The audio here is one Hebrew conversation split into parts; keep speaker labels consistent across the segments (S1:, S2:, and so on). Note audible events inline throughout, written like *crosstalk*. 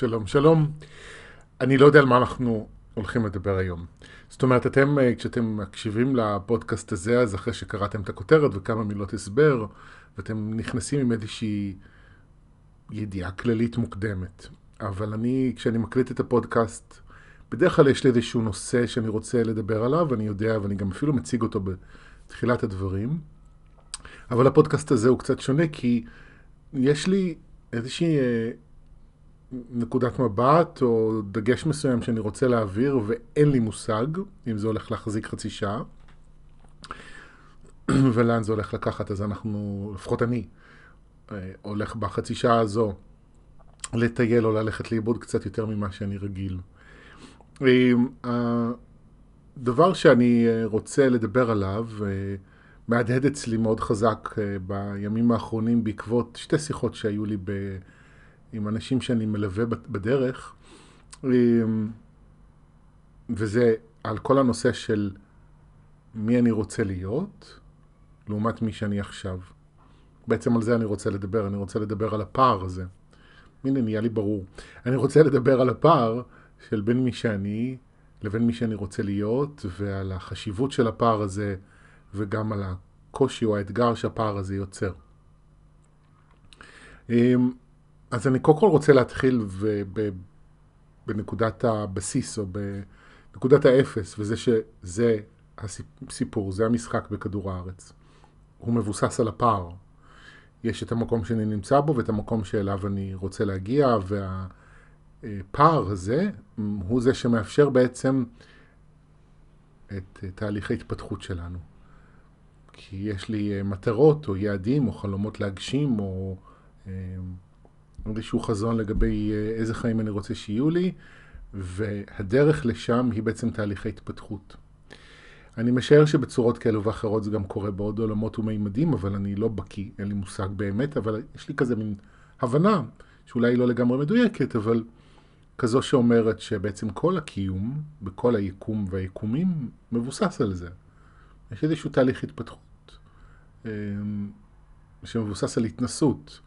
S1: שלום, שלום. אני לא יודע על מה אנחנו הולכים לדבר היום. זאת אומרת, אתם, אה, כשאתם מקשיבים לפודקאסט הזה, אז אחרי שקראתם את הכותרת וכמה מילות הסבר, ואתם נכנסים עם איזושהי ידיעה כללית מוקדמת. אבל אני, כשאני מקליט את הפודקאסט, בדרך כלל יש לי איזשהו נושא שאני רוצה לדבר עליו, ואני יודע, ואני גם אפילו מציג אותו בתחילת הדברים. אבל הפודקאסט הזה הוא קצת שונה, כי יש לי איזושהי אה, נקודת מבט או דגש מסוים שאני רוצה להעביר ואין לי מושג אם זה הולך להחזיק חצי שעה *clears throat* ולאן זה הולך לקחת, אז אנחנו, לפחות אני, אה, הולך בחצי שעה הזו לטייל או ללכת לאיבוד קצת יותר ממה שאני רגיל. הדבר שאני אה, רוצה לדבר עליו מהדהד אצלי מאוד חזק בימים האחרונים בעקבות שתי שיחות שהיו לי ב... עם אנשים שאני מלווה בדרך, וזה על כל הנושא של מי אני רוצה להיות, לעומת מי שאני עכשיו. בעצם על זה אני רוצה לדבר, אני רוצה לדבר על הפער הזה. הנה, נהיה לי ברור. אני רוצה לדבר על הפער של בין מי שאני לבין מי שאני רוצה להיות, ועל החשיבות של הפער הזה, וגם על הקושי או האתגר שהפער הזה יוצר. אז אני קודם כל רוצה להתחיל בנקודת הבסיס או בנקודת האפס, וזה שזה הסיפור, זה המשחק בכדור הארץ. הוא מבוסס על הפער. יש את המקום שאני נמצא בו ואת המקום שאליו אני רוצה להגיע, והפער הזה הוא זה שמאפשר בעצם את תהליך ההתפתחות שלנו. כי יש לי מטרות או יעדים או חלומות להגשים או אה, איזשהו חזון לגבי אה, איזה חיים אני רוצה שיהיו לי, והדרך לשם היא בעצם תהליך ההתפתחות. אני משער שבצורות כאלו ואחרות זה גם קורה בעוד עולמות ומימדים, אבל אני לא בקיא, אין לי מושג באמת, אבל יש לי כזה מין הבנה, שאולי היא לא לגמרי מדויקת, אבל כזו שאומרת שבעצם כל הקיום, בכל היקום והיקומים, מבוסס על זה. יש איזשהו תהליך התפתחות, אה, שמבוסס על התנסות.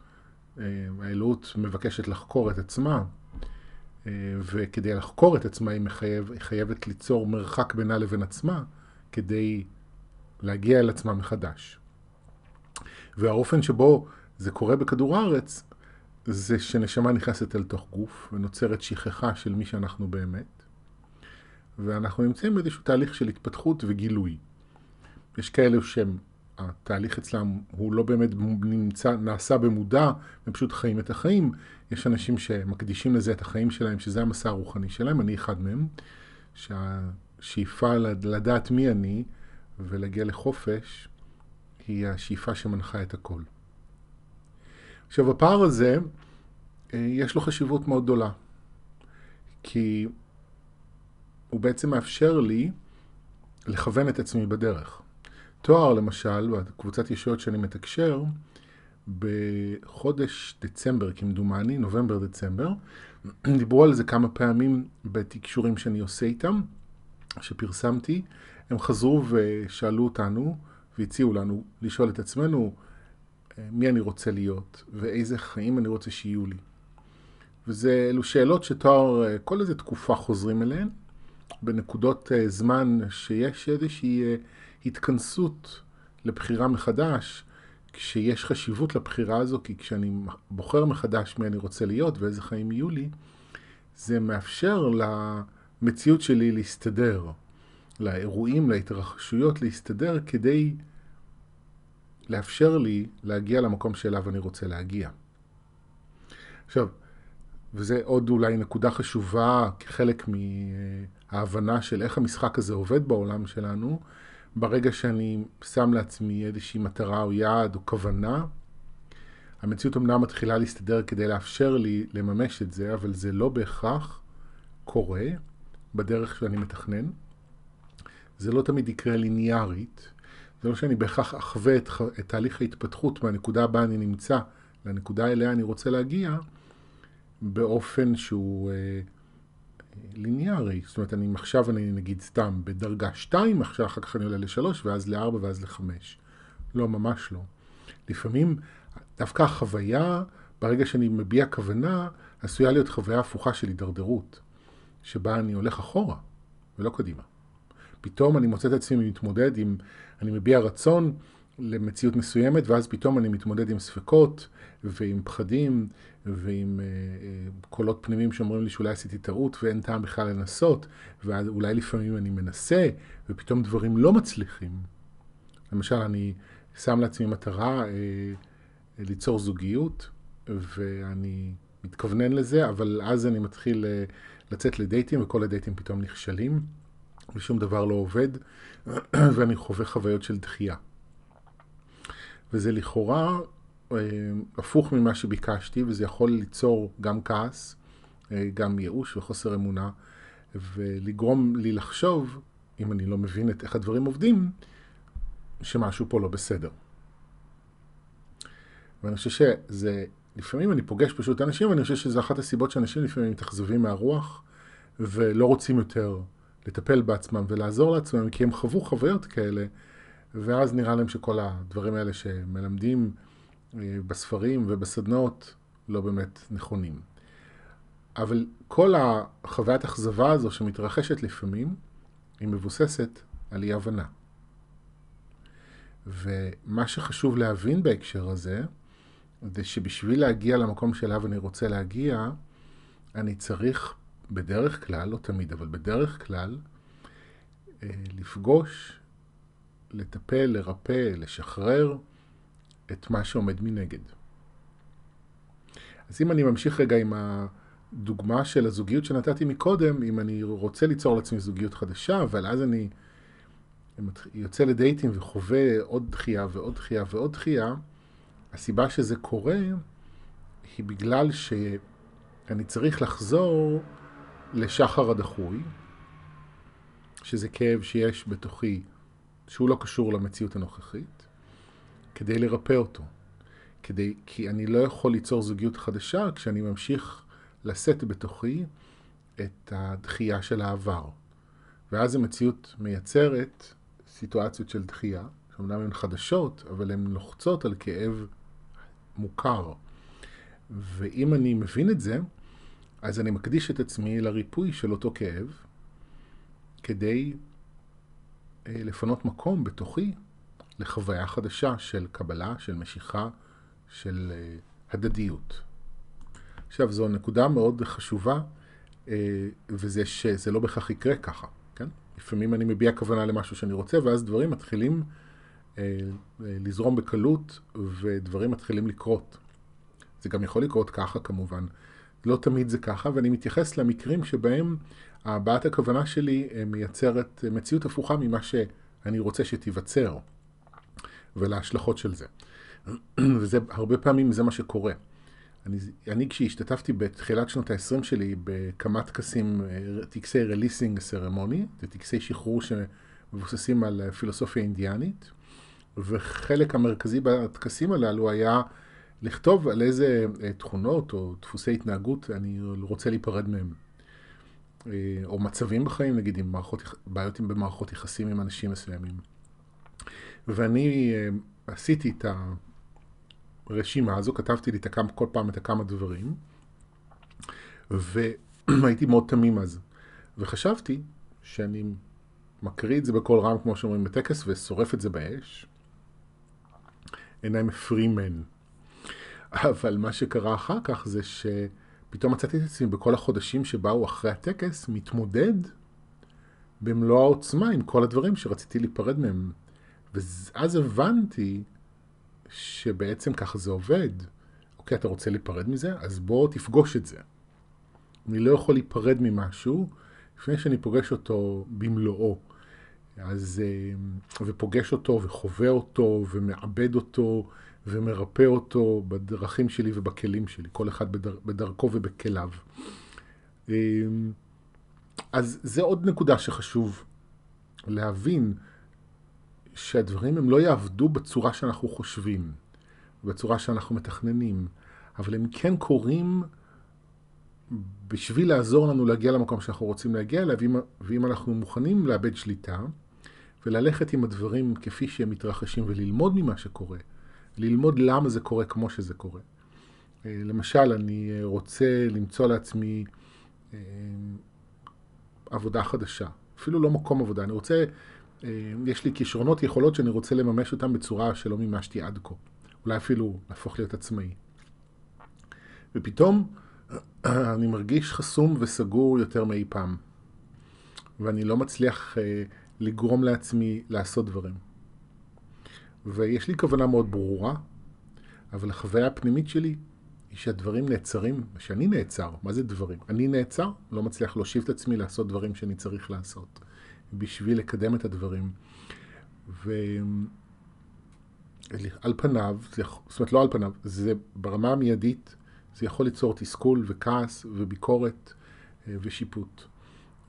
S1: אה, האלוהות מבקשת לחקור את עצמה, אה, וכדי לחקור את עצמה היא, מחייב, היא חייבת ליצור מרחק בינה לבין עצמה, כדי להגיע אל עצמה מחדש. והאופן שבו זה קורה בכדור הארץ, זה שנשמה נכנסת אל תוך גוף ונוצרת שכחה של מי שאנחנו באמת, ואנחנו נמצאים באיזשהו תהליך של התפתחות וגילוי. יש כאלו שהם התהליך אצלם הוא לא באמת נמצא, נעשה במודע, הם פשוט חיים את החיים. יש אנשים שמקדישים לזה את החיים שלהם, שזה המסע הרוחני שלהם, אני אחד מהם, שהשאיפה לדעת מי אני ולהגיע לחופש, היא השאיפה שמנחה את הכל. עכשיו, הפער הזה, אה, יש לו חשיבות מאוד גדולה, כי הוא בעצם מאפשר לי לכוון את עצמי בדרך. תואר למשל, בקבוצת ישויות שאני מתקשר, בחודש דצמבר כמדומני, נובמבר-דצמבר, *clears throat* דיברו על זה כמה פעמים בתקשורים שאני עושה איתם, שפרסמתי, הם חזרו ושאלו אותנו והציעו לנו לשאול את עצמנו מי אני רוצה להיות ואיזה חיים אני רוצה שיהיו לי. וזה אלו שאלות שתואר כל איזה תקופה חוזרים אליהן, בנקודות זמן שיש איזושהי התכנסות לבחירה מחדש, כשיש חשיבות לבחירה הזו, כי כשאני בוחר מחדש מי אני רוצה להיות ואיזה חיים יהיו לי, זה מאפשר למציאות שלי להסתדר, לאירועים, להתרחשויות להסתדר, כדי לאפשר לי להגיע למקום שאליו אני רוצה להגיע. עכשיו, וזה עוד אולי נקודה חשובה כחלק מההבנה של איך המשחק הזה עובד בעולם שלנו, ברגע שאני שם לעצמי איזושהי מטרה או יעד או כוונה, המציאות אמנם מתחילה להסתדר כדי לאפשר לי לממש את זה, אבל זה לא בהכרח קורה בדרך שאני מתכנן. זה לא תמיד יקרה ליניארית. זה לא שאני בהכרח אחווה את, את תהליך ההתפתחות מהנקודה הבאה אני נמצא לנקודה אליה אני רוצה להגיע באופן שהוא אה, ליניארי, זאת אומרת, אני עכשיו אני נגיד סתם בדרגה 2, עכשיו אחר כך אני עולה ל-3 ואז ל-4 ואז ל-5. לא, ממש לא. לפעמים דווקא החוויה ברגע שאני מביע כוונה, עשויה להיות חוויה הפוכה של הידרדרות, שבה אני הולך אחורה ולא קדימה. פתאום אני מוצא את עצמי מתמודד עם, אני מביע רצון למציאות מסוימת, ואז פתאום אני מתמודד עם ספקות ועם פחדים ועם אה, אה, קולות פנימיים שאומרים לי שאולי עשיתי טעות ואין טעם בכלל לנסות, ואולי לפעמים אני מנסה ופתאום דברים לא מצליחים. למשל, אני שם לעצמי מטרה אה, ליצור זוגיות, ואני מתכוונן לזה, אבל אז אני מתחיל לצאת לדייטים, וכל הדייטים פתאום נכשלים, ושום דבר לא עובד, *clears throat* ואני חווה חוויות של דחייה. וזה לכאורה הפוך ממה שביקשתי, וזה יכול ליצור גם כעס, אה, גם ייאוש וחוסר אמונה, ולגרום לי לחשוב, אם אני לא מבין את איך הדברים עובדים, שמשהו פה לא בסדר. ואני חושב שזה, לפעמים אני פוגש פשוט אנשים, ואני חושב שזו אחת הסיבות שאנשים לפעמים מתאכזבים מהרוח, ולא רוצים יותר לטפל בעצמם ולעזור לעצמם, כי הם חוו חוויות כאלה, ואז נראה להם שכל הדברים האלה שמלמדים בספרים ובסדנות לא באמת נכונים. אבל כל החוויית אכזבה הזו שמתרחשת לפעמים, היא מבוססת על אי הבנה. ומה שחשוב להבין בהקשר הזה, זה שבשביל להגיע למקום שאליו אני רוצה להגיע, אני צריך בדרך כלל, לא תמיד, אבל בדרך כלל, אה, לפגוש, לטפל, לרפא, לשחרר את מה שעומד מנגד. אז אם אני ממשיך רגע עם הדוגמה של הזוגיות שנתתי מקודם, אם אני רוצה ליצור לעצמי זוגיות חדשה, אבל אז אני יוצא לדייטים וחווה עוד דחייה ועוד דחייה ועוד דחייה, הסיבה שזה קורה היא בגלל שאני צריך לחזור לשחר הדחוי, שזה כאב שיש בתוכי, שהוא לא קשור למציאות הנוכחית, כדי לרפא אותו. כדי, כי אני לא יכול ליצור זוגיות חדשה כשאני ממשיך לשאת בתוכי את הדחייה של העבר. ואז המציאות מייצרת סיטואציות של דחייה, שאומנם הן חדשות, אבל הן לוחצות על כאב מוכר. ואם אני מבין את זה, אז אני מקדיש את עצמי לריפוי של אותו כאב, כדי אה, לפנות מקום בתוכי לחוויה חדשה של קבלה, של משיכה, של אה, הדדיות. עכשיו, זו נקודה מאוד חשובה, אה, וזה שזה לא בהכרח יקרה ככה, כן? לפעמים אני מביע כוונה למשהו שאני רוצה, ואז דברים מתחילים לזרום בקלות, ודברים מתחילים לקרות. זה גם יכול לקרות ככה כמובן. לא תמיד זה ככה, ואני מתייחס למקרים שבהם הבעת הכוונה שלי אה, מייצרת מציאות הפוכה ממה שאני רוצה שתיווצר, ולהשלכות של זה. *clears throat* וזה, הרבה פעמים זה מה שקורה. אני, אני כשהשתתפתי בתחילת שנות ה-20 שלי בכמה טקסים, אה, טקסי רליסינג סרמוני, זה טקסי שחרור שמבוססים על פילוסופיה אינדיאנית, וחלק המרכזי בטקסים הללו היה לכתוב על איזה אה, תכונות או דפוסי התנהגות אני רוצה להיפרד מהם. אה, או מצבים בחיים, נגיד, עם מערכות, בעיות במערכות יחסים עם אנשים מסוימים. ואני אה, עשיתי את הרשימה הזו, כתבתי לי הכמה, כל פעם את הכמה דברים, והייתי מאוד תמים אז. וחשבתי שאני מקריא את זה בקול רם, כמו שאומרים בטקס, ושורף את זה באש. Free man. אבל מה שקרה אחר כך זה שפתאום מצאתי את עצמי בכל החודשים שבאו אחרי הטקס מתמודד במלוא העוצמה עם כל הדברים שרציתי להיפרד מהם. ואז הבנתי שבעצם ככה זה עובד. אוקיי, אתה רוצה להיפרד מזה? אז בוא תפגוש את זה. אני לא יכול להיפרד ממשהו לפני שאני פוגש אותו במלואו. אז, אה, ופוגש אותו וחווה אותו ומעבד אותו ומרפא אותו בדרכים שלי ובכלים שלי, כל אחד בדר, בדרכו ובכליו. אמ, אז זה עוד נקודה שחשוב להבין, שהדברים הם לא יעבדו בצורה שאנחנו חושבים, בצורה שאנחנו מתכננים, אבל הם כן קורים בשביל לעזור לנו להגיע למקום שאנחנו רוצים להגיע אליו, ואם, ואם אנחנו מוכנים לאבד שליטה, וללכת עם הדברים כפי שהם מתרחשים וללמוד ממה שקורה, ללמוד למה זה קורה כמו שזה קורה. אה, למשל, אני אה, רוצה למצוא לעצמי עבודה חדשה, אפילו לא מקום עבודה, אני רוצה, יש לי כישרונות, יכולות שאני רוצה לממש אותן בצורה שלא מימשתי עד כה, אולי אפילו להפוך להיות עצמאי. ופתאום אני מרגיש חסום וסגור יותר מאי פעם, ואני לא מצליח לגרום לעצמי לעשות דברים. ויש לי כוונה מאוד ברורה, אבל החוויה הפנימית שלי היא שהדברים נעצרים, שאני נעצר. מה זה דברים? אני נעצר, לא מצליח להושיב את עצמי לעשות דברים שאני צריך לעשות, בשביל לקדם את הדברים. ועל פניו, זאת אומרת לא על פניו, זה ברמה המיידית, זה יכול ליצור תסכול וכעס וביקורת אה, ושיפוט.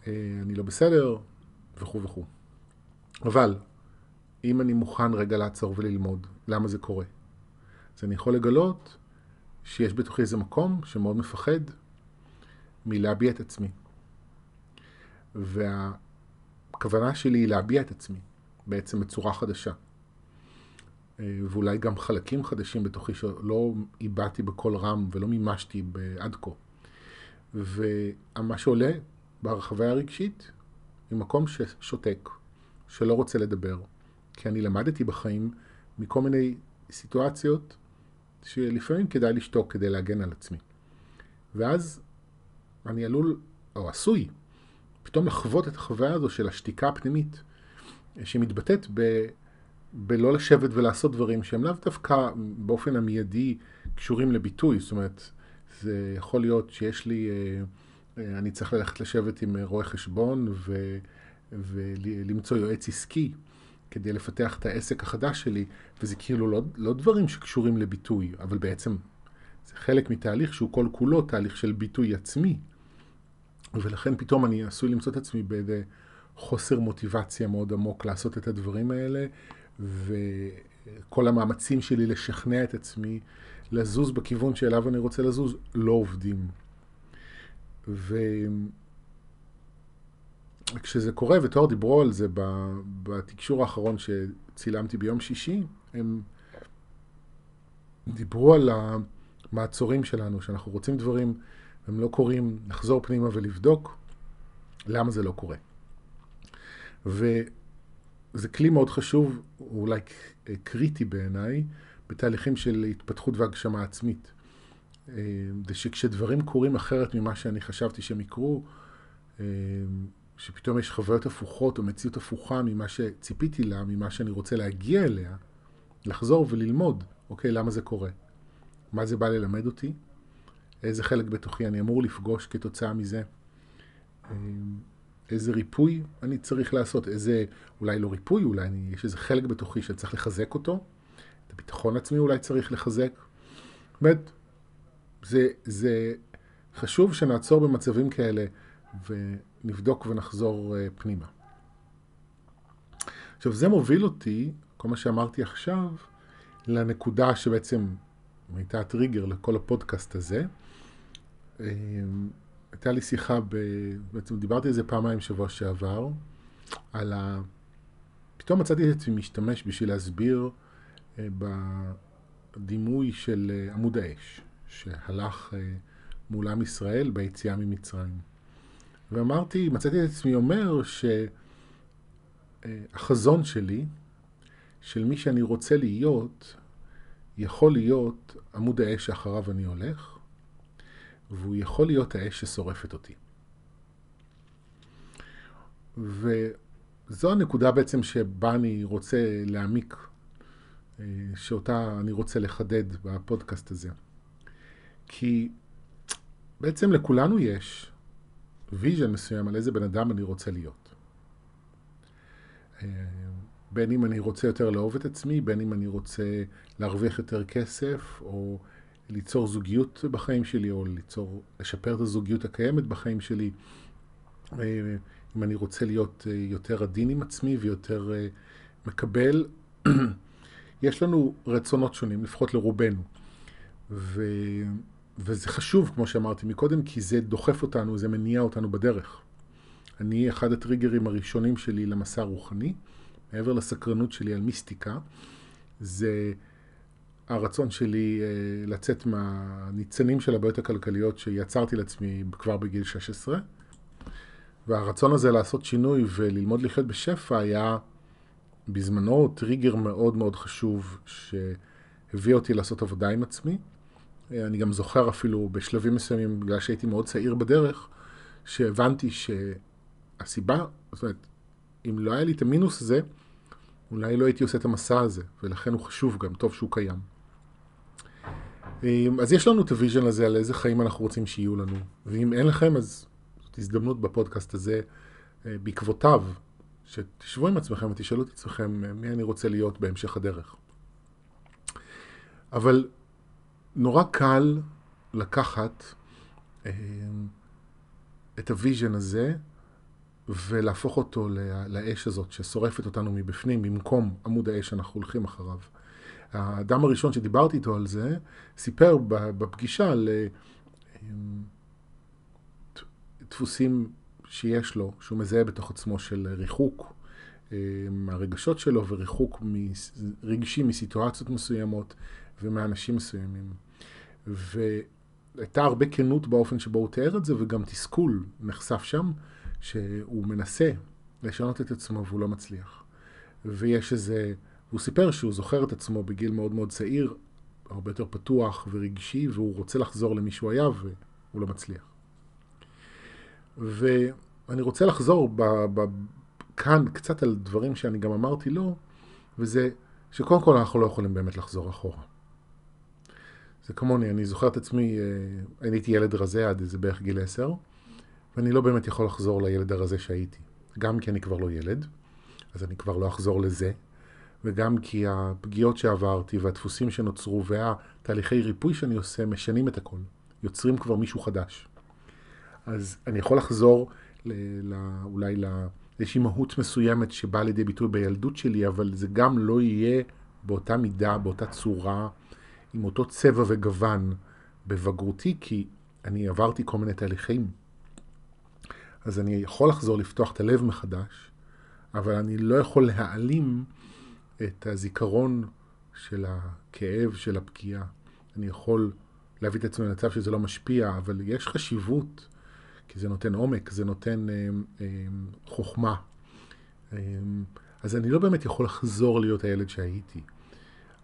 S1: אה, אני לא בסדר, וכו' וכו'. אבל אם אני מוכן רגע לעצור וללמוד למה זה קורה, אז אני יכול לגלות שיש בתוכי איזה מקום שמאוד מפחד מלהביע את עצמי. והכוונה שלי היא להביע את עצמי בעצם בצורה חדשה. אה, ואולי גם חלקים חדשים בתוכי שלא איבדתי בקול רם ולא מימשתי עד כה. ומה שעולה בהרחבה הרגשית היא מקום ששותק, שלא רוצה לדבר. כי אני למדתי בחיים מכל מיני סיטואציות שלפעמים כדאי לשתוק כדי להגן על עצמי. ואז אני עלול, או עשוי, פתאום לחוות את החוויה הזו של השתיקה הפנימית, שמתבטאת ב... בלא לשבת ולעשות דברים שהם לאו דווקא באופן המיידי קשורים לביטוי. זאת אומרת, זה יכול להיות שיש לי, אה, אה, אני צריך ללכת לשבת עם רואה חשבון ו, ולמצוא יועץ עסקי. כדי לפתח את העסק החדש שלי, וזה כאילו לא, לא דברים שקשורים לביטוי, אבל בעצם זה חלק מתהליך שהוא כל כולו תהליך של ביטוי עצמי. ולכן פתאום אני עשוי למצוא את עצמי באיזה חוסר מוטיבציה מאוד עמוק לעשות את הדברים האלה, וכל המאמצים שלי לשכנע את עצמי לזוז בכיוון שאליו אני רוצה לזוז לא עובדים. ו... כשזה קורה, ותואר דיברו על זה בתקשור האחרון שצילמתי ביום שישי, הם דיברו על המעצורים שלנו, שאנחנו רוצים דברים, הם לא קורים, לחזור פנימה ולבדוק למה זה לא קורה. וזה כלי מאוד חשוב, אולי קריטי בעיניי, בתהליכים של התפתחות והגשמה עצמית. זה שכשדברים קורים אחרת ממה שאני חשבתי שהם יקרו, שפתאום יש חוויות הפוכות או מציאות הפוכה ממה שציפיתי לה, ממה שאני רוצה להגיע אליה, לחזור וללמוד, אוקיי, למה זה קורה? מה זה בא ללמד אותי? איזה חלק בתוכי אני אמור לפגוש כתוצאה מזה? אמ, איזה ריפוי אני צריך לעשות? איזה, אולי לא ריפוי, אולי אני, יש איזה חלק בתוכי שצריך לחזק אותו? את הביטחון עצמי אולי צריך לחזק? אומרת, זה, זה חשוב שנעצור במצבים כאלה ונבדוק ונחזור אה, פנימה. עכשיו זה מוביל אותי, כל מה שאמרתי עכשיו, לנקודה שבעצם הייתה הטריגר לכל הפודקאסט הזה. אה, הייתה לי שיחה, ב... בעצם דיברתי על זה פעמיים שבוע שעבר, על ה... פתאום מצאתי את עצמי משתמש בשביל להסביר אה, בדימוי של עמוד האש, שהלך מול עם ישראל ביציאה ממצרים. ואמרתי, מצאתי את עצמי אומר שהחזון שלי, של מי שאני רוצה להיות, יכול להיות עמוד האש שאחריו אני הולך, והוא יכול להיות האש ששורפת אותי. וזו הנקודה בעצם שבה אני רוצה להעמיק, אה, שאותה אני רוצה לחדד בפודקאסט הזה. כי בעצם לכולנו יש vision מסוים על איזה בן אדם אני רוצה להיות. אה, בין אם אני רוצה יותר לאהוב את עצמי, בין אם אני רוצה להרוויח יותר כסף, או ליצור זוגיות בחיים שלי, או ליצור, לשפר את הזוגיות הקיימת בחיים שלי. אה, אם אני רוצה להיות אה, יותר עדין עם עצמי ויותר מקבל. *clears throat* יש לנו רצונות שונים, לפחות לרובנו. ו... וזה חשוב, כמו שאמרתי מקודם, כי זה דוחף אותנו, זה מניע אותנו בדרך. אני, אחד הטריגרים הראשונים שלי למסע רוחני, מעבר לסקרנות שלי על מיסטיקה, זה הרצון שלי אה, לצאת מהניצנים של הבעיות הכלכליות שיצרתי לעצמי כבר בגיל 16. והרצון הזה לעשות שינוי וללמוד לחיות בשפע היה בזמנו טריגר מאוד מאוד חשוב שהביא אותי לעשות עבודה עם עצמי. אני גם זוכר אפילו בשלבים מסוימים, בגלל שהייתי מאוד צעיר בדרך, שהבנתי שהסיבה, זאת אומרת, אם לא היה לי את המינוס הזה, אולי לא הייתי עושה את המסע הזה, ולכן הוא חשוב גם, טוב שהוא קיים. אז יש לנו את ה vision הזה על איזה חיים אנחנו רוצים שיהיו לנו, ואם אין לכם, אז זאת הזדמנות בפודקאסט הזה, אה, בעקבותיו, שתשבו עם עצמכם ותשאלו את עצמכם אה, מי אני רוצה להיות בהמשך הדרך. אבל נורא קל לקחת אה, את ה vision הזה ולהפוך אותו לאש הזאת ששורפת אותנו מבפנים, במקום עמוד האש שאנחנו הולכים אחריו. האדם הראשון שדיברתי איתו על זה, סיפר בפגישה על אה, דפוסים שיש לו, שהוא מזהה בתוך עצמו של ריחוק מהרגשות שלו וריחוק רגשי מסיטואציות מסוימות ומאנשים מסוימים. והייתה הרבה כנות באופן שבו הוא תיאר את זה, וגם תסכול נחשף שם, שהוא מנסה לשנות את עצמו והוא לא מצליח. ויש איזה, הוא סיפר שהוא זוכר את עצמו בגיל מאוד מאוד צעיר, הרבה יותר פתוח ורגשי, והוא רוצה לחזור למי שהוא היה והוא לא מצליח. ואני רוצה לחזור ב, ב, כאן קצת על דברים שאני גם אמרתי לו, וזה שקודם כל אנחנו לא יכולים באמת לחזור אחורה. זה כמוני, אני זוכר את עצמי, אה, אני הייתי ילד רזה עד איזה בערך גיל עשר, ואני לא באמת יכול לחזור לילד הרזה שהייתי. גם כי אני כבר לא ילד, אז אני כבר לא אחזור לזה, וגם כי הפגיעות שעברתי והדפוסים שנוצרו והתהליכי ריפוי שאני עושה משנים את הכל, יוצרים כבר מישהו חדש. אז אני יכול לחזור ל- ל- אולי לאיזושהי מהות מסוימת שבאה לידי ביטוי בילדות שלי, אבל זה גם לא יהיה באותה מידה, באותה צורה, עם אותו צבע וגוון בבגרותי, כי אני עברתי כל מיני תהליכים. אז אני יכול לחזור לפתוח את הלב מחדש, אבל אני לא יכול להעלים את הזיכרון של הכאב, של הפגיעה. אני יכול להביא את עצמי למצב שזה לא משפיע, אבל יש חשיבות, כי זה נותן עומק, זה נותן אה, אה, חוכמה. אה, אז אני לא באמת יכול לחזור להיות הילד שהייתי,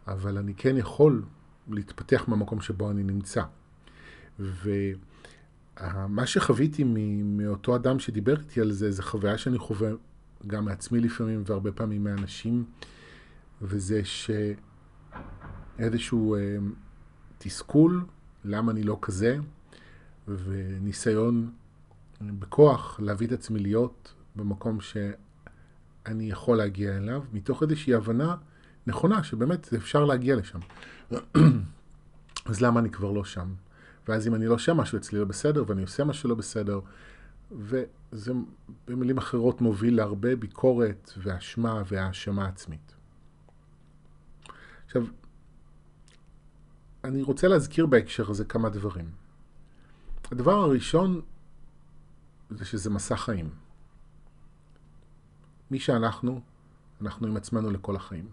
S1: אבל אני כן יכול להתפתח מהמקום שבו אני נמצא. ומה שחוויתי מאותו אדם שדיבר איתי על זה, זה חוויה שאני חווה גם מעצמי לפעמים והרבה פעמים מאנשים, וזה שאיזשהו אה, תסכול, למה אני לא כזה, וניסיון בכוח להביא את עצמי להיות במקום שאני יכול להגיע אליו, מתוך איזושהי הבנה נכונה שבאמת אפשר להגיע לשם. *clears throat* אז למה אני כבר לא שם? ואז אם אני לא שם, משהו אצלי לא בסדר, ואני עושה משהו לא בסדר, וזה במילים אחרות מוביל להרבה ביקורת ואשמה והאשמה עצמית. עכשיו, אני רוצה להזכיר בהקשר הזה כמה דברים. הדבר הראשון זה שזה מסע חיים. מי שאנחנו, אנחנו עם עצמנו לכל החיים.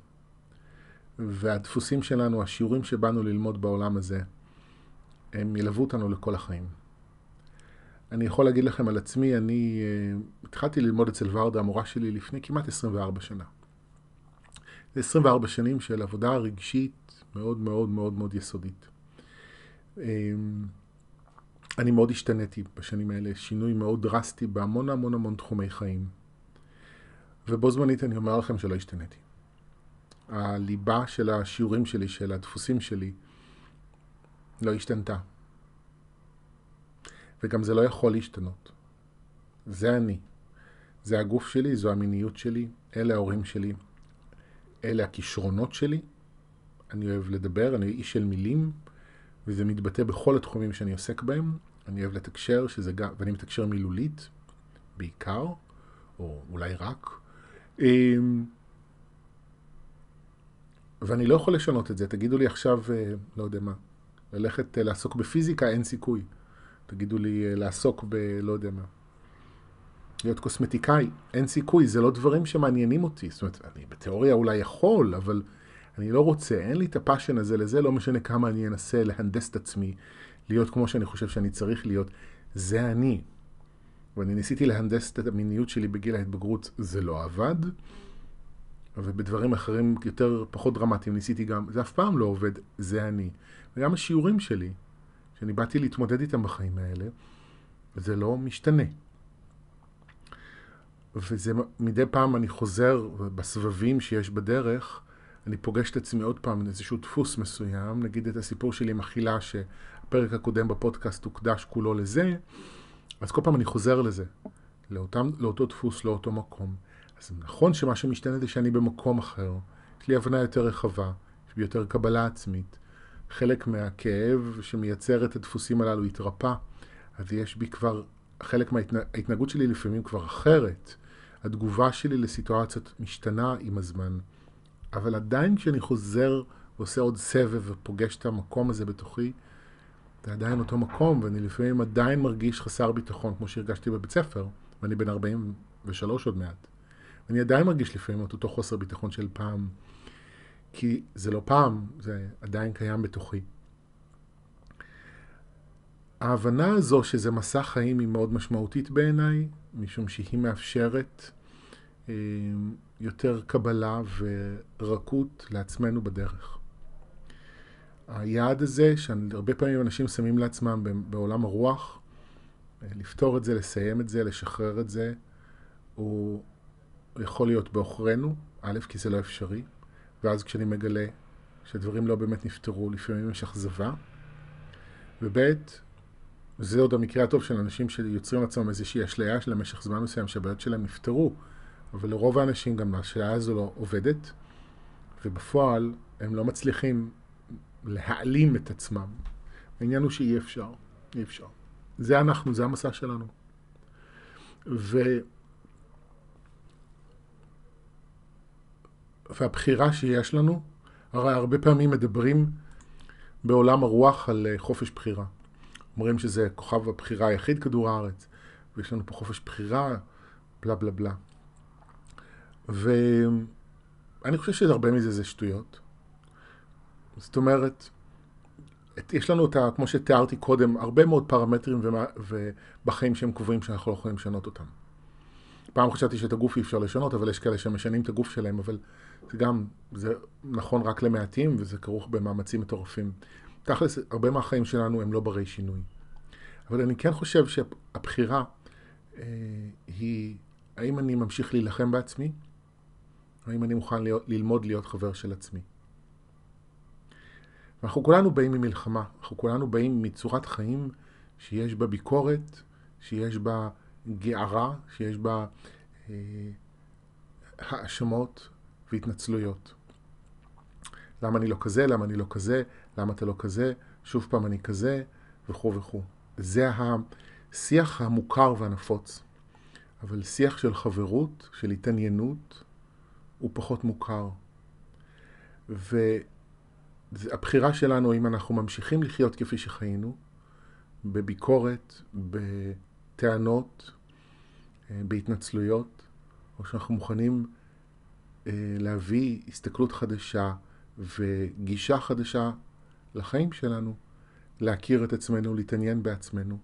S1: והדפוסים שלנו, השיעורים שבאנו ללמוד בעולם הזה, הם ילוו אותנו לכל החיים. אני יכול להגיד לכם על עצמי, אני uh, התחלתי ללמוד אצל ורדה, המורה שלי, לפני כמעט 24 שנה. זה 24 שנים של עבודה רגשית מאוד מאוד מאוד מאוד יסודית. Um, אני מאוד השתניתי בשנים האלה, שינוי מאוד דרסטי בהמון המון המון תחומי חיים. ובו זמנית אני אומר לכם שלא השתניתי. הליבה של השיעורים שלי, של הדפוסים שלי, לא השתנתה. וגם זה לא יכול להשתנות. זה אני. זה הגוף שלי, זו המיניות שלי, אלה ההורים שלי, אלה הכישרונות שלי. אני אוהב לדבר, אני איש של מילים, וזה מתבטא בכל התחומים שאני עוסק בהם. אני אוהב לתקשר, שזה גם, ואני מתקשר מילולית, בעיקר, או אולי רק. אמ, ואני לא יכול לשנות את זה. תגידו לי עכשיו, אה, לא יודע מה, ללכת אה, לעסוק בפיזיקה, אין סיכוי. תגידו לי אה, לעסוק ב... לא יודע מה. להיות קוסמטיקאי, אין סיכוי, זה לא דברים שמעניינים אותי. זאת אומרת, אני בתיאוריה אולי יכול, אבל אני לא רוצה, אין לי את הפאשן הזה לזה, לא משנה כמה אני אנסה להנדס את עצמי, להיות כמו שאני חושב שאני צריך להיות. זה אני. ואני ניסיתי להנדס את המיניות שלי בגיל ההתבגרות, זה לא עבד. ובדברים אחרים יותר, פחות דרמטיים ניסיתי גם, זה אף פעם לא עובד, זה אני. וגם השיעורים שלי, שאני באתי להתמודד איתם בחיים האלה, זה לא משתנה. וזה מדי פעם אני חוזר בסבבים שיש בדרך, אני פוגש את עצמי עוד פעם איזשהו דפוס מסוים, נגיד את הסיפור שלי עם אכילה שהפרק הקודם בפודקאסט הוקדש כולו לזה, אז כל פעם אני חוזר לזה, לאותם, לאותו דפוס, לאותו מקום. אז נכון שמה שמשתנה זה שאני במקום אחר, יש לי הבנה יותר רחבה, יש לי יותר קבלה עצמית. חלק מהכאב שמייצר את הדפוסים הללו התרפא, אז יש בי כבר, חלק מההתנהגות שלי לפעמים כבר אחרת. התגובה שלי לסיטואציות משתנה עם הזמן. אבל עדיין כשאני חוזר ועושה עוד סבב ופוגש את המקום הזה בתוכי, זה עדיין אותו מקום, ואני לפעמים עדיין מרגיש חסר ביטחון, כמו שהרגשתי בבית ספר, ואני בן 43 עוד מעט. אני עדיין מרגיש לפעמים את אותו חוסר ביטחון של פעם, כי זה לא פעם, זה עדיין קיים בתוכי. ההבנה הזו שזה מסע חיים היא מאוד משמעותית בעיניי, משום שהיא מאפשרת אה, יותר קבלה ורקות לעצמנו בדרך. היעד הזה, שהרבה פעמים אנשים שמים לעצמם בעולם הרוח, אה, לפתור את זה, לסיים את זה, לשחרר את זה, הוא יכול להיות בעוכרינו, א', כי זה לא אפשרי, ואז כשאני מגלה שדברים לא באמת נפתרו, לפעמים יש אכזבה, וב', זה עוד המקרה הטוב של אנשים שיוצרים לעצמם איזושהי אשליה של למשך זמן מסוים שהבעיות שלהם נפתרו, אבל לרוב האנשים גם האשליה הזו לא עובדת, ובפועל הם לא מצליחים להעלים את עצמם. העניין הוא שאי אפשר, אי אפשר. זה אנחנו, זה המסע שלנו. ו... והבחירה שיש לנו, הרי הרבה פעמים מדברים בעולם הרוח על אה, חופש בחירה. אומרים שזה כוכב הבחירה היחיד כדור הארץ, ויש לנו פה חופש בחירה, בלה בלה בלה. ואני חושב שהרבה מזה זה שטויות. זאת אומרת, יש לנו את ה... כמו שתיארתי קודם, הרבה מאוד פרמטרים ומה, ובחיים שהם קבועים שאנחנו לא יכולים לשנות אותם. פעם חשבתי שאת הגוף אי אפשר לשנות, אבל יש כאלה שמשנים את הגוף שלהם, אבל זה גם, זה נכון רק למעטים, וזה כרוך במאמצים מטורפים. תכלס, הרבה מהחיים שלנו הם לא ברי שינוי. אבל אני כן חושב שהבחירה אה, היא, האם אני ממשיך להילחם בעצמי, או האם אני מוכן להיות, ללמוד להיות חבר של עצמי. אנחנו כולנו באים ממלחמה, אנחנו כולנו באים מצורת חיים שיש בה ביקורת, שיש בה גערה, שיש בה אה, האשמות והתנצלויות. למה אני לא כזה, למה אני לא כזה, למה אתה לא כזה, שוב פעם אני כזה, וכו' וכו'. זה השיח המוכר והנפוץ. אבל שיח של חברות, של התעניינות, הוא פחות מוכר. והבחירה שלנו, אם אנחנו ממשיכים לחיות כפי שחיינו, בביקורת, בטענות, אה, בהתנצלויות, או שאנחנו מוכנים אה, להביא הסתכלות חדשה וגישה חדשה לחיים שלנו, להכיר את עצמנו, להתעניין בעצמנו,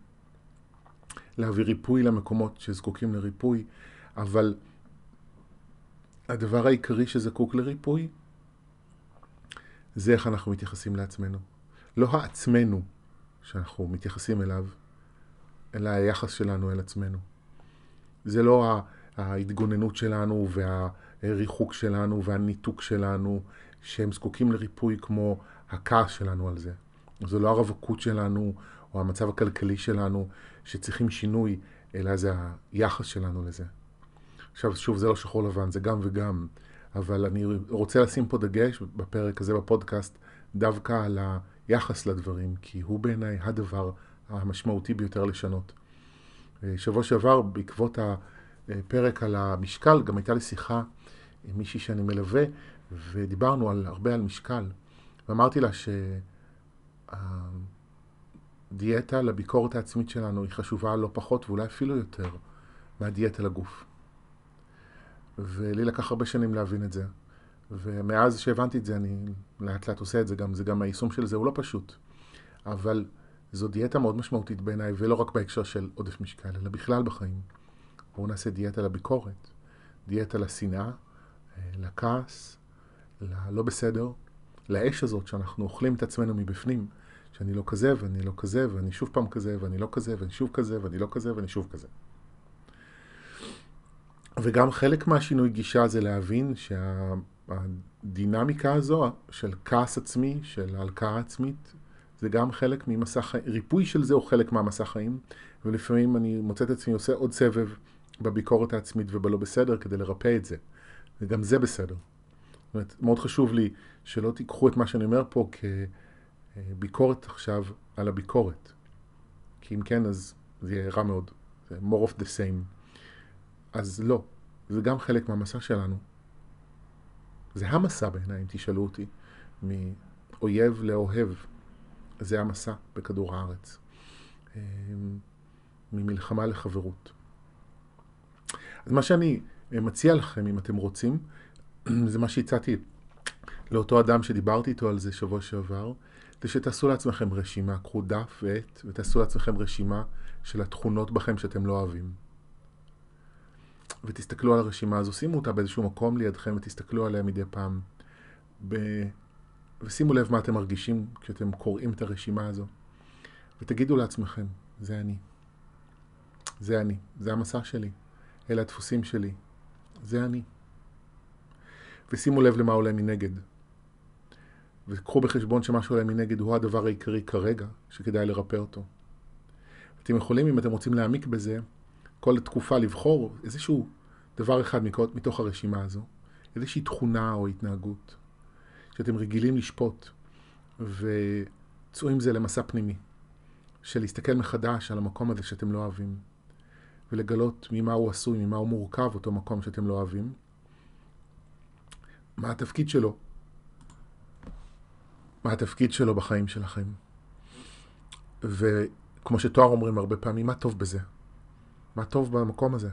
S1: להביא ריפוי למקומות שזקוקים לריפוי, אבל הדבר העיקרי שזקוק לריפוי זה איך אנחנו מתייחסים לעצמנו. לא העצמנו שאנחנו מתייחסים אליו, אלא היחס שלנו אל עצמנו. זה לא ההתגוננות שלנו והריחוק שלנו והניתוק שלנו, שהם זקוקים לריפוי כמו הכעס שלנו על זה. זו לא הרווקות שלנו או המצב הכלכלי שלנו שצריכים שינוי, אלא זה היחס שלנו לזה. עכשיו, שוב, זה לא שחור לבן, זה גם וגם, אבל אני רוצה לשים פה דגש בפרק הזה בפודקאסט דווקא על היחס לדברים, כי הוא בעיניי הדבר המשמעותי ביותר לשנות. אה, שבוע שעבר, בעקבות הפרק על המשקל, גם הייתה לי שיחה עם מישהי שאני מלווה, ודיברנו על, הרבה על משקל, ואמרתי לה שהדיאטה לביקורת העצמית שלנו היא חשובה לא פחות ואולי אפילו יותר מהדיאטה לגוף. ולי לקח הרבה שנים להבין את זה. ומאז שהבנתי את זה, אני לאט לאט עושה את זה גם, זה גם היישום של זה הוא לא פשוט. אבל זו דיאטה מאוד משמעותית בעיניי, ולא רק בהקשר של עודף משקל, אלא בכלל בחיים. בואו נעשה דיאטה לביקורת, דיאטה לשנאה, אה, לכעס, ללא בסדר, לאש הזאת שאנחנו אוכלים את עצמנו מבפנים, שאני לא כזה ואני לא כזה ואני שוב פעם כזה ואני לא כזה ואני שוב כזה ואני לא כזה ואני שוב כזה. וגם חלק מהשינוי גישה זה להבין שהדינמיקה הזו של כעס עצמי, של הלקאה עצמית, זה גם חלק ממסע חיים, ריפוי של זה הוא חלק מהמסע חיים, ולפעמים אני מוצא את עצמי עושה עוד סבב בביקורת העצמית ובלא בסדר כדי לרפא את זה, וגם זה בסדר. זאת אומרת, מאוד חשוב לי שלא תיקחו את מה שאני אומר פה כביקורת עכשיו על הביקורת. כי אם כן, אז זה יהיה רע מאוד. זה more of the same. אז לא, זה גם חלק מהמסע שלנו. זה המסע בעיניי, אם תשאלו אותי, מאויב לאוהב. זה המסע בכדור הארץ. אמ, ממלחמה לחברות. אז מה שאני מציע לכם, אם אתם רוצים, *clears throat* זה מה שהצעתי לאותו אדם שדיברתי איתו על זה שבוע שעבר, זה שתעשו לעצמכם רשימה, קחו דף ועט, ותעשו לעצמכם רשימה של התכונות בכם שאתם לא אוהבים. ותסתכלו על הרשימה הזו, שימו אותה באיזשהו מקום לידכם ותסתכלו עליה מדי פעם. ב... ושימו לב מה אתם מרגישים כשאתם קוראים את הרשימה הזו. ותגידו לעצמכם, זה אני. זה אני. זה המסע שלי. אלה הדפוסים שלי. זה אני. ושימו לב למה עולה מנגד. וקחו בחשבון שמה שעולה מנגד הוא הדבר העיקרי כרגע, שכדאי לרפא אותו. אתם יכולים, אם אתם רוצים להעמיק בזה, כל תקופה לבחור איזשהו דבר אחד מתוך הרשימה הזו, איזושהי תכונה או התנהגות, שאתם רגילים לשפוט, וצאו עם זה למסע פנימי, של להסתכל מחדש על המקום הזה שאתם לא אוהבים, ולגלות ממה הוא עשוי, ממה הוא מורכב, אותו מקום שאתם לא אוהבים, מה התפקיד שלו, מה התפקיד שלו בחיים שלכם. וכמו שתואר אומרים הרבה פעמים, מה טוב בזה? מה טוב במקום הזה?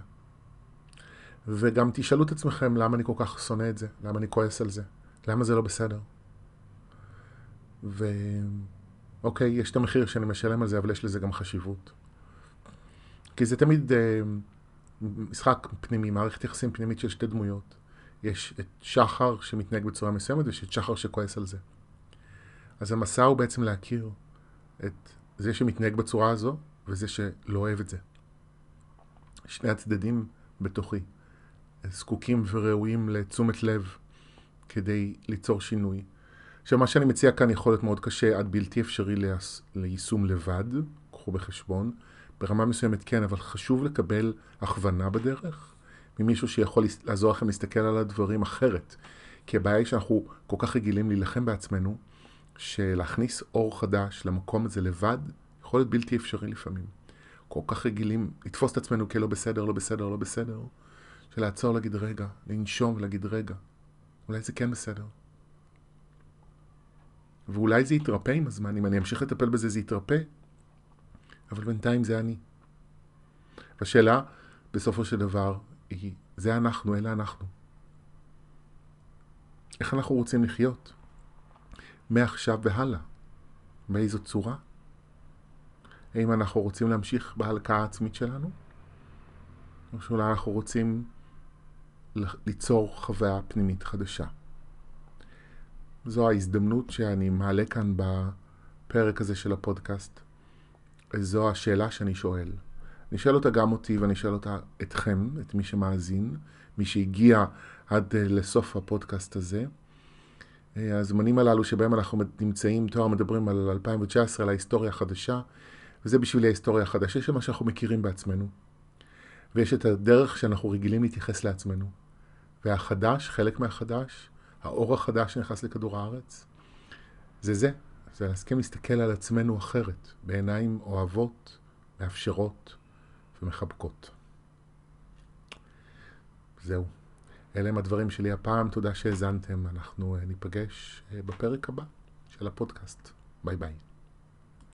S1: וגם תשאלו את עצמכם למה אני כל כך שונא את זה, למה אני כועס על זה, למה זה לא בסדר. ואוקיי, יש את המחיר שאני משלם על זה, אבל יש לזה גם חשיבות. כי זה תמיד אה, משחק פנימי, מערכת יחסים פנימית של שתי דמויות. יש את שחר שמתנהג בצורה מסוימת ויש את שחר שכועס על זה. אז המסע הוא בעצם להכיר את זה שמתנהג בצורה הזו וזה שלא אוהב את זה. שני הצדדים בתוכי זקוקים וראויים לתשומת לב כדי ליצור שינוי. עכשיו, מה שאני מציע כאן יכול להיות מאוד קשה עד בלתי אפשרי ליישום לבד, קחו בחשבון. ברמה מסוימת כן, אבל חשוב לקבל הכוונה בדרך ממישהו שיכול לעזור לכם להסתכל על הדברים אחרת. כי הבעיה היא שאנחנו כל כך רגילים להילחם בעצמנו, שלהכניס אור חדש למקום הזה לבד יכול להיות בלתי אפשרי לפעמים. כל כך רגילים לתפוס את עצמנו כלא בסדר, לא בסדר, לא בסדר, שלעצור להגיד רגע, לנשום ולהגיד רגע, אולי זה כן בסדר. ואולי זה יתרפא עם הזמן, אם אני אמשיך לטפל בזה זה יתרפא, אבל בינתיים זה אני. והשאלה, בסופו של דבר, היא, זה אנחנו, אלה אנחנו. איך אנחנו רוצים לחיות? מעכשיו והלאה. באיזו צורה? האם אנחנו רוצים להמשיך בהלקאה העצמית שלנו? או שאולי אנחנו רוצים ליצור חוויה פנימית חדשה. זו ההזדמנות שאני מעלה כאן בפרק הזה של הפודקאסט. זו השאלה שאני שואל. אני שואל אותה גם אותי ואני שואל אותה אתכם, את מי שמאזין, מי שהגיע עד אה, לסוף הפודקאסט הזה. אה, הזמנים הללו שבהם אנחנו נמצאים, תואר מדברים על 2019, על ההיסטוריה החדשה, וזה בשבילי ההיסטוריה החדשה של מה שאנחנו מכירים בעצמנו. ויש את הדרך שאנחנו רגילים להתייחס לעצמנו. והחדש, חלק מהחדש, האור החדש שנכנס לכדור הארץ, זה זה. זה להסכים להסתכל על עצמנו אחרת, בעיניים אוהבות, מאפשרות ומחבקות. זהו. אלה הם הדברים שלי הפעם. תודה שהאזנתם. אנחנו אה, ניפגש אה, בפרק הבא של הפודקאסט. ביי ביי.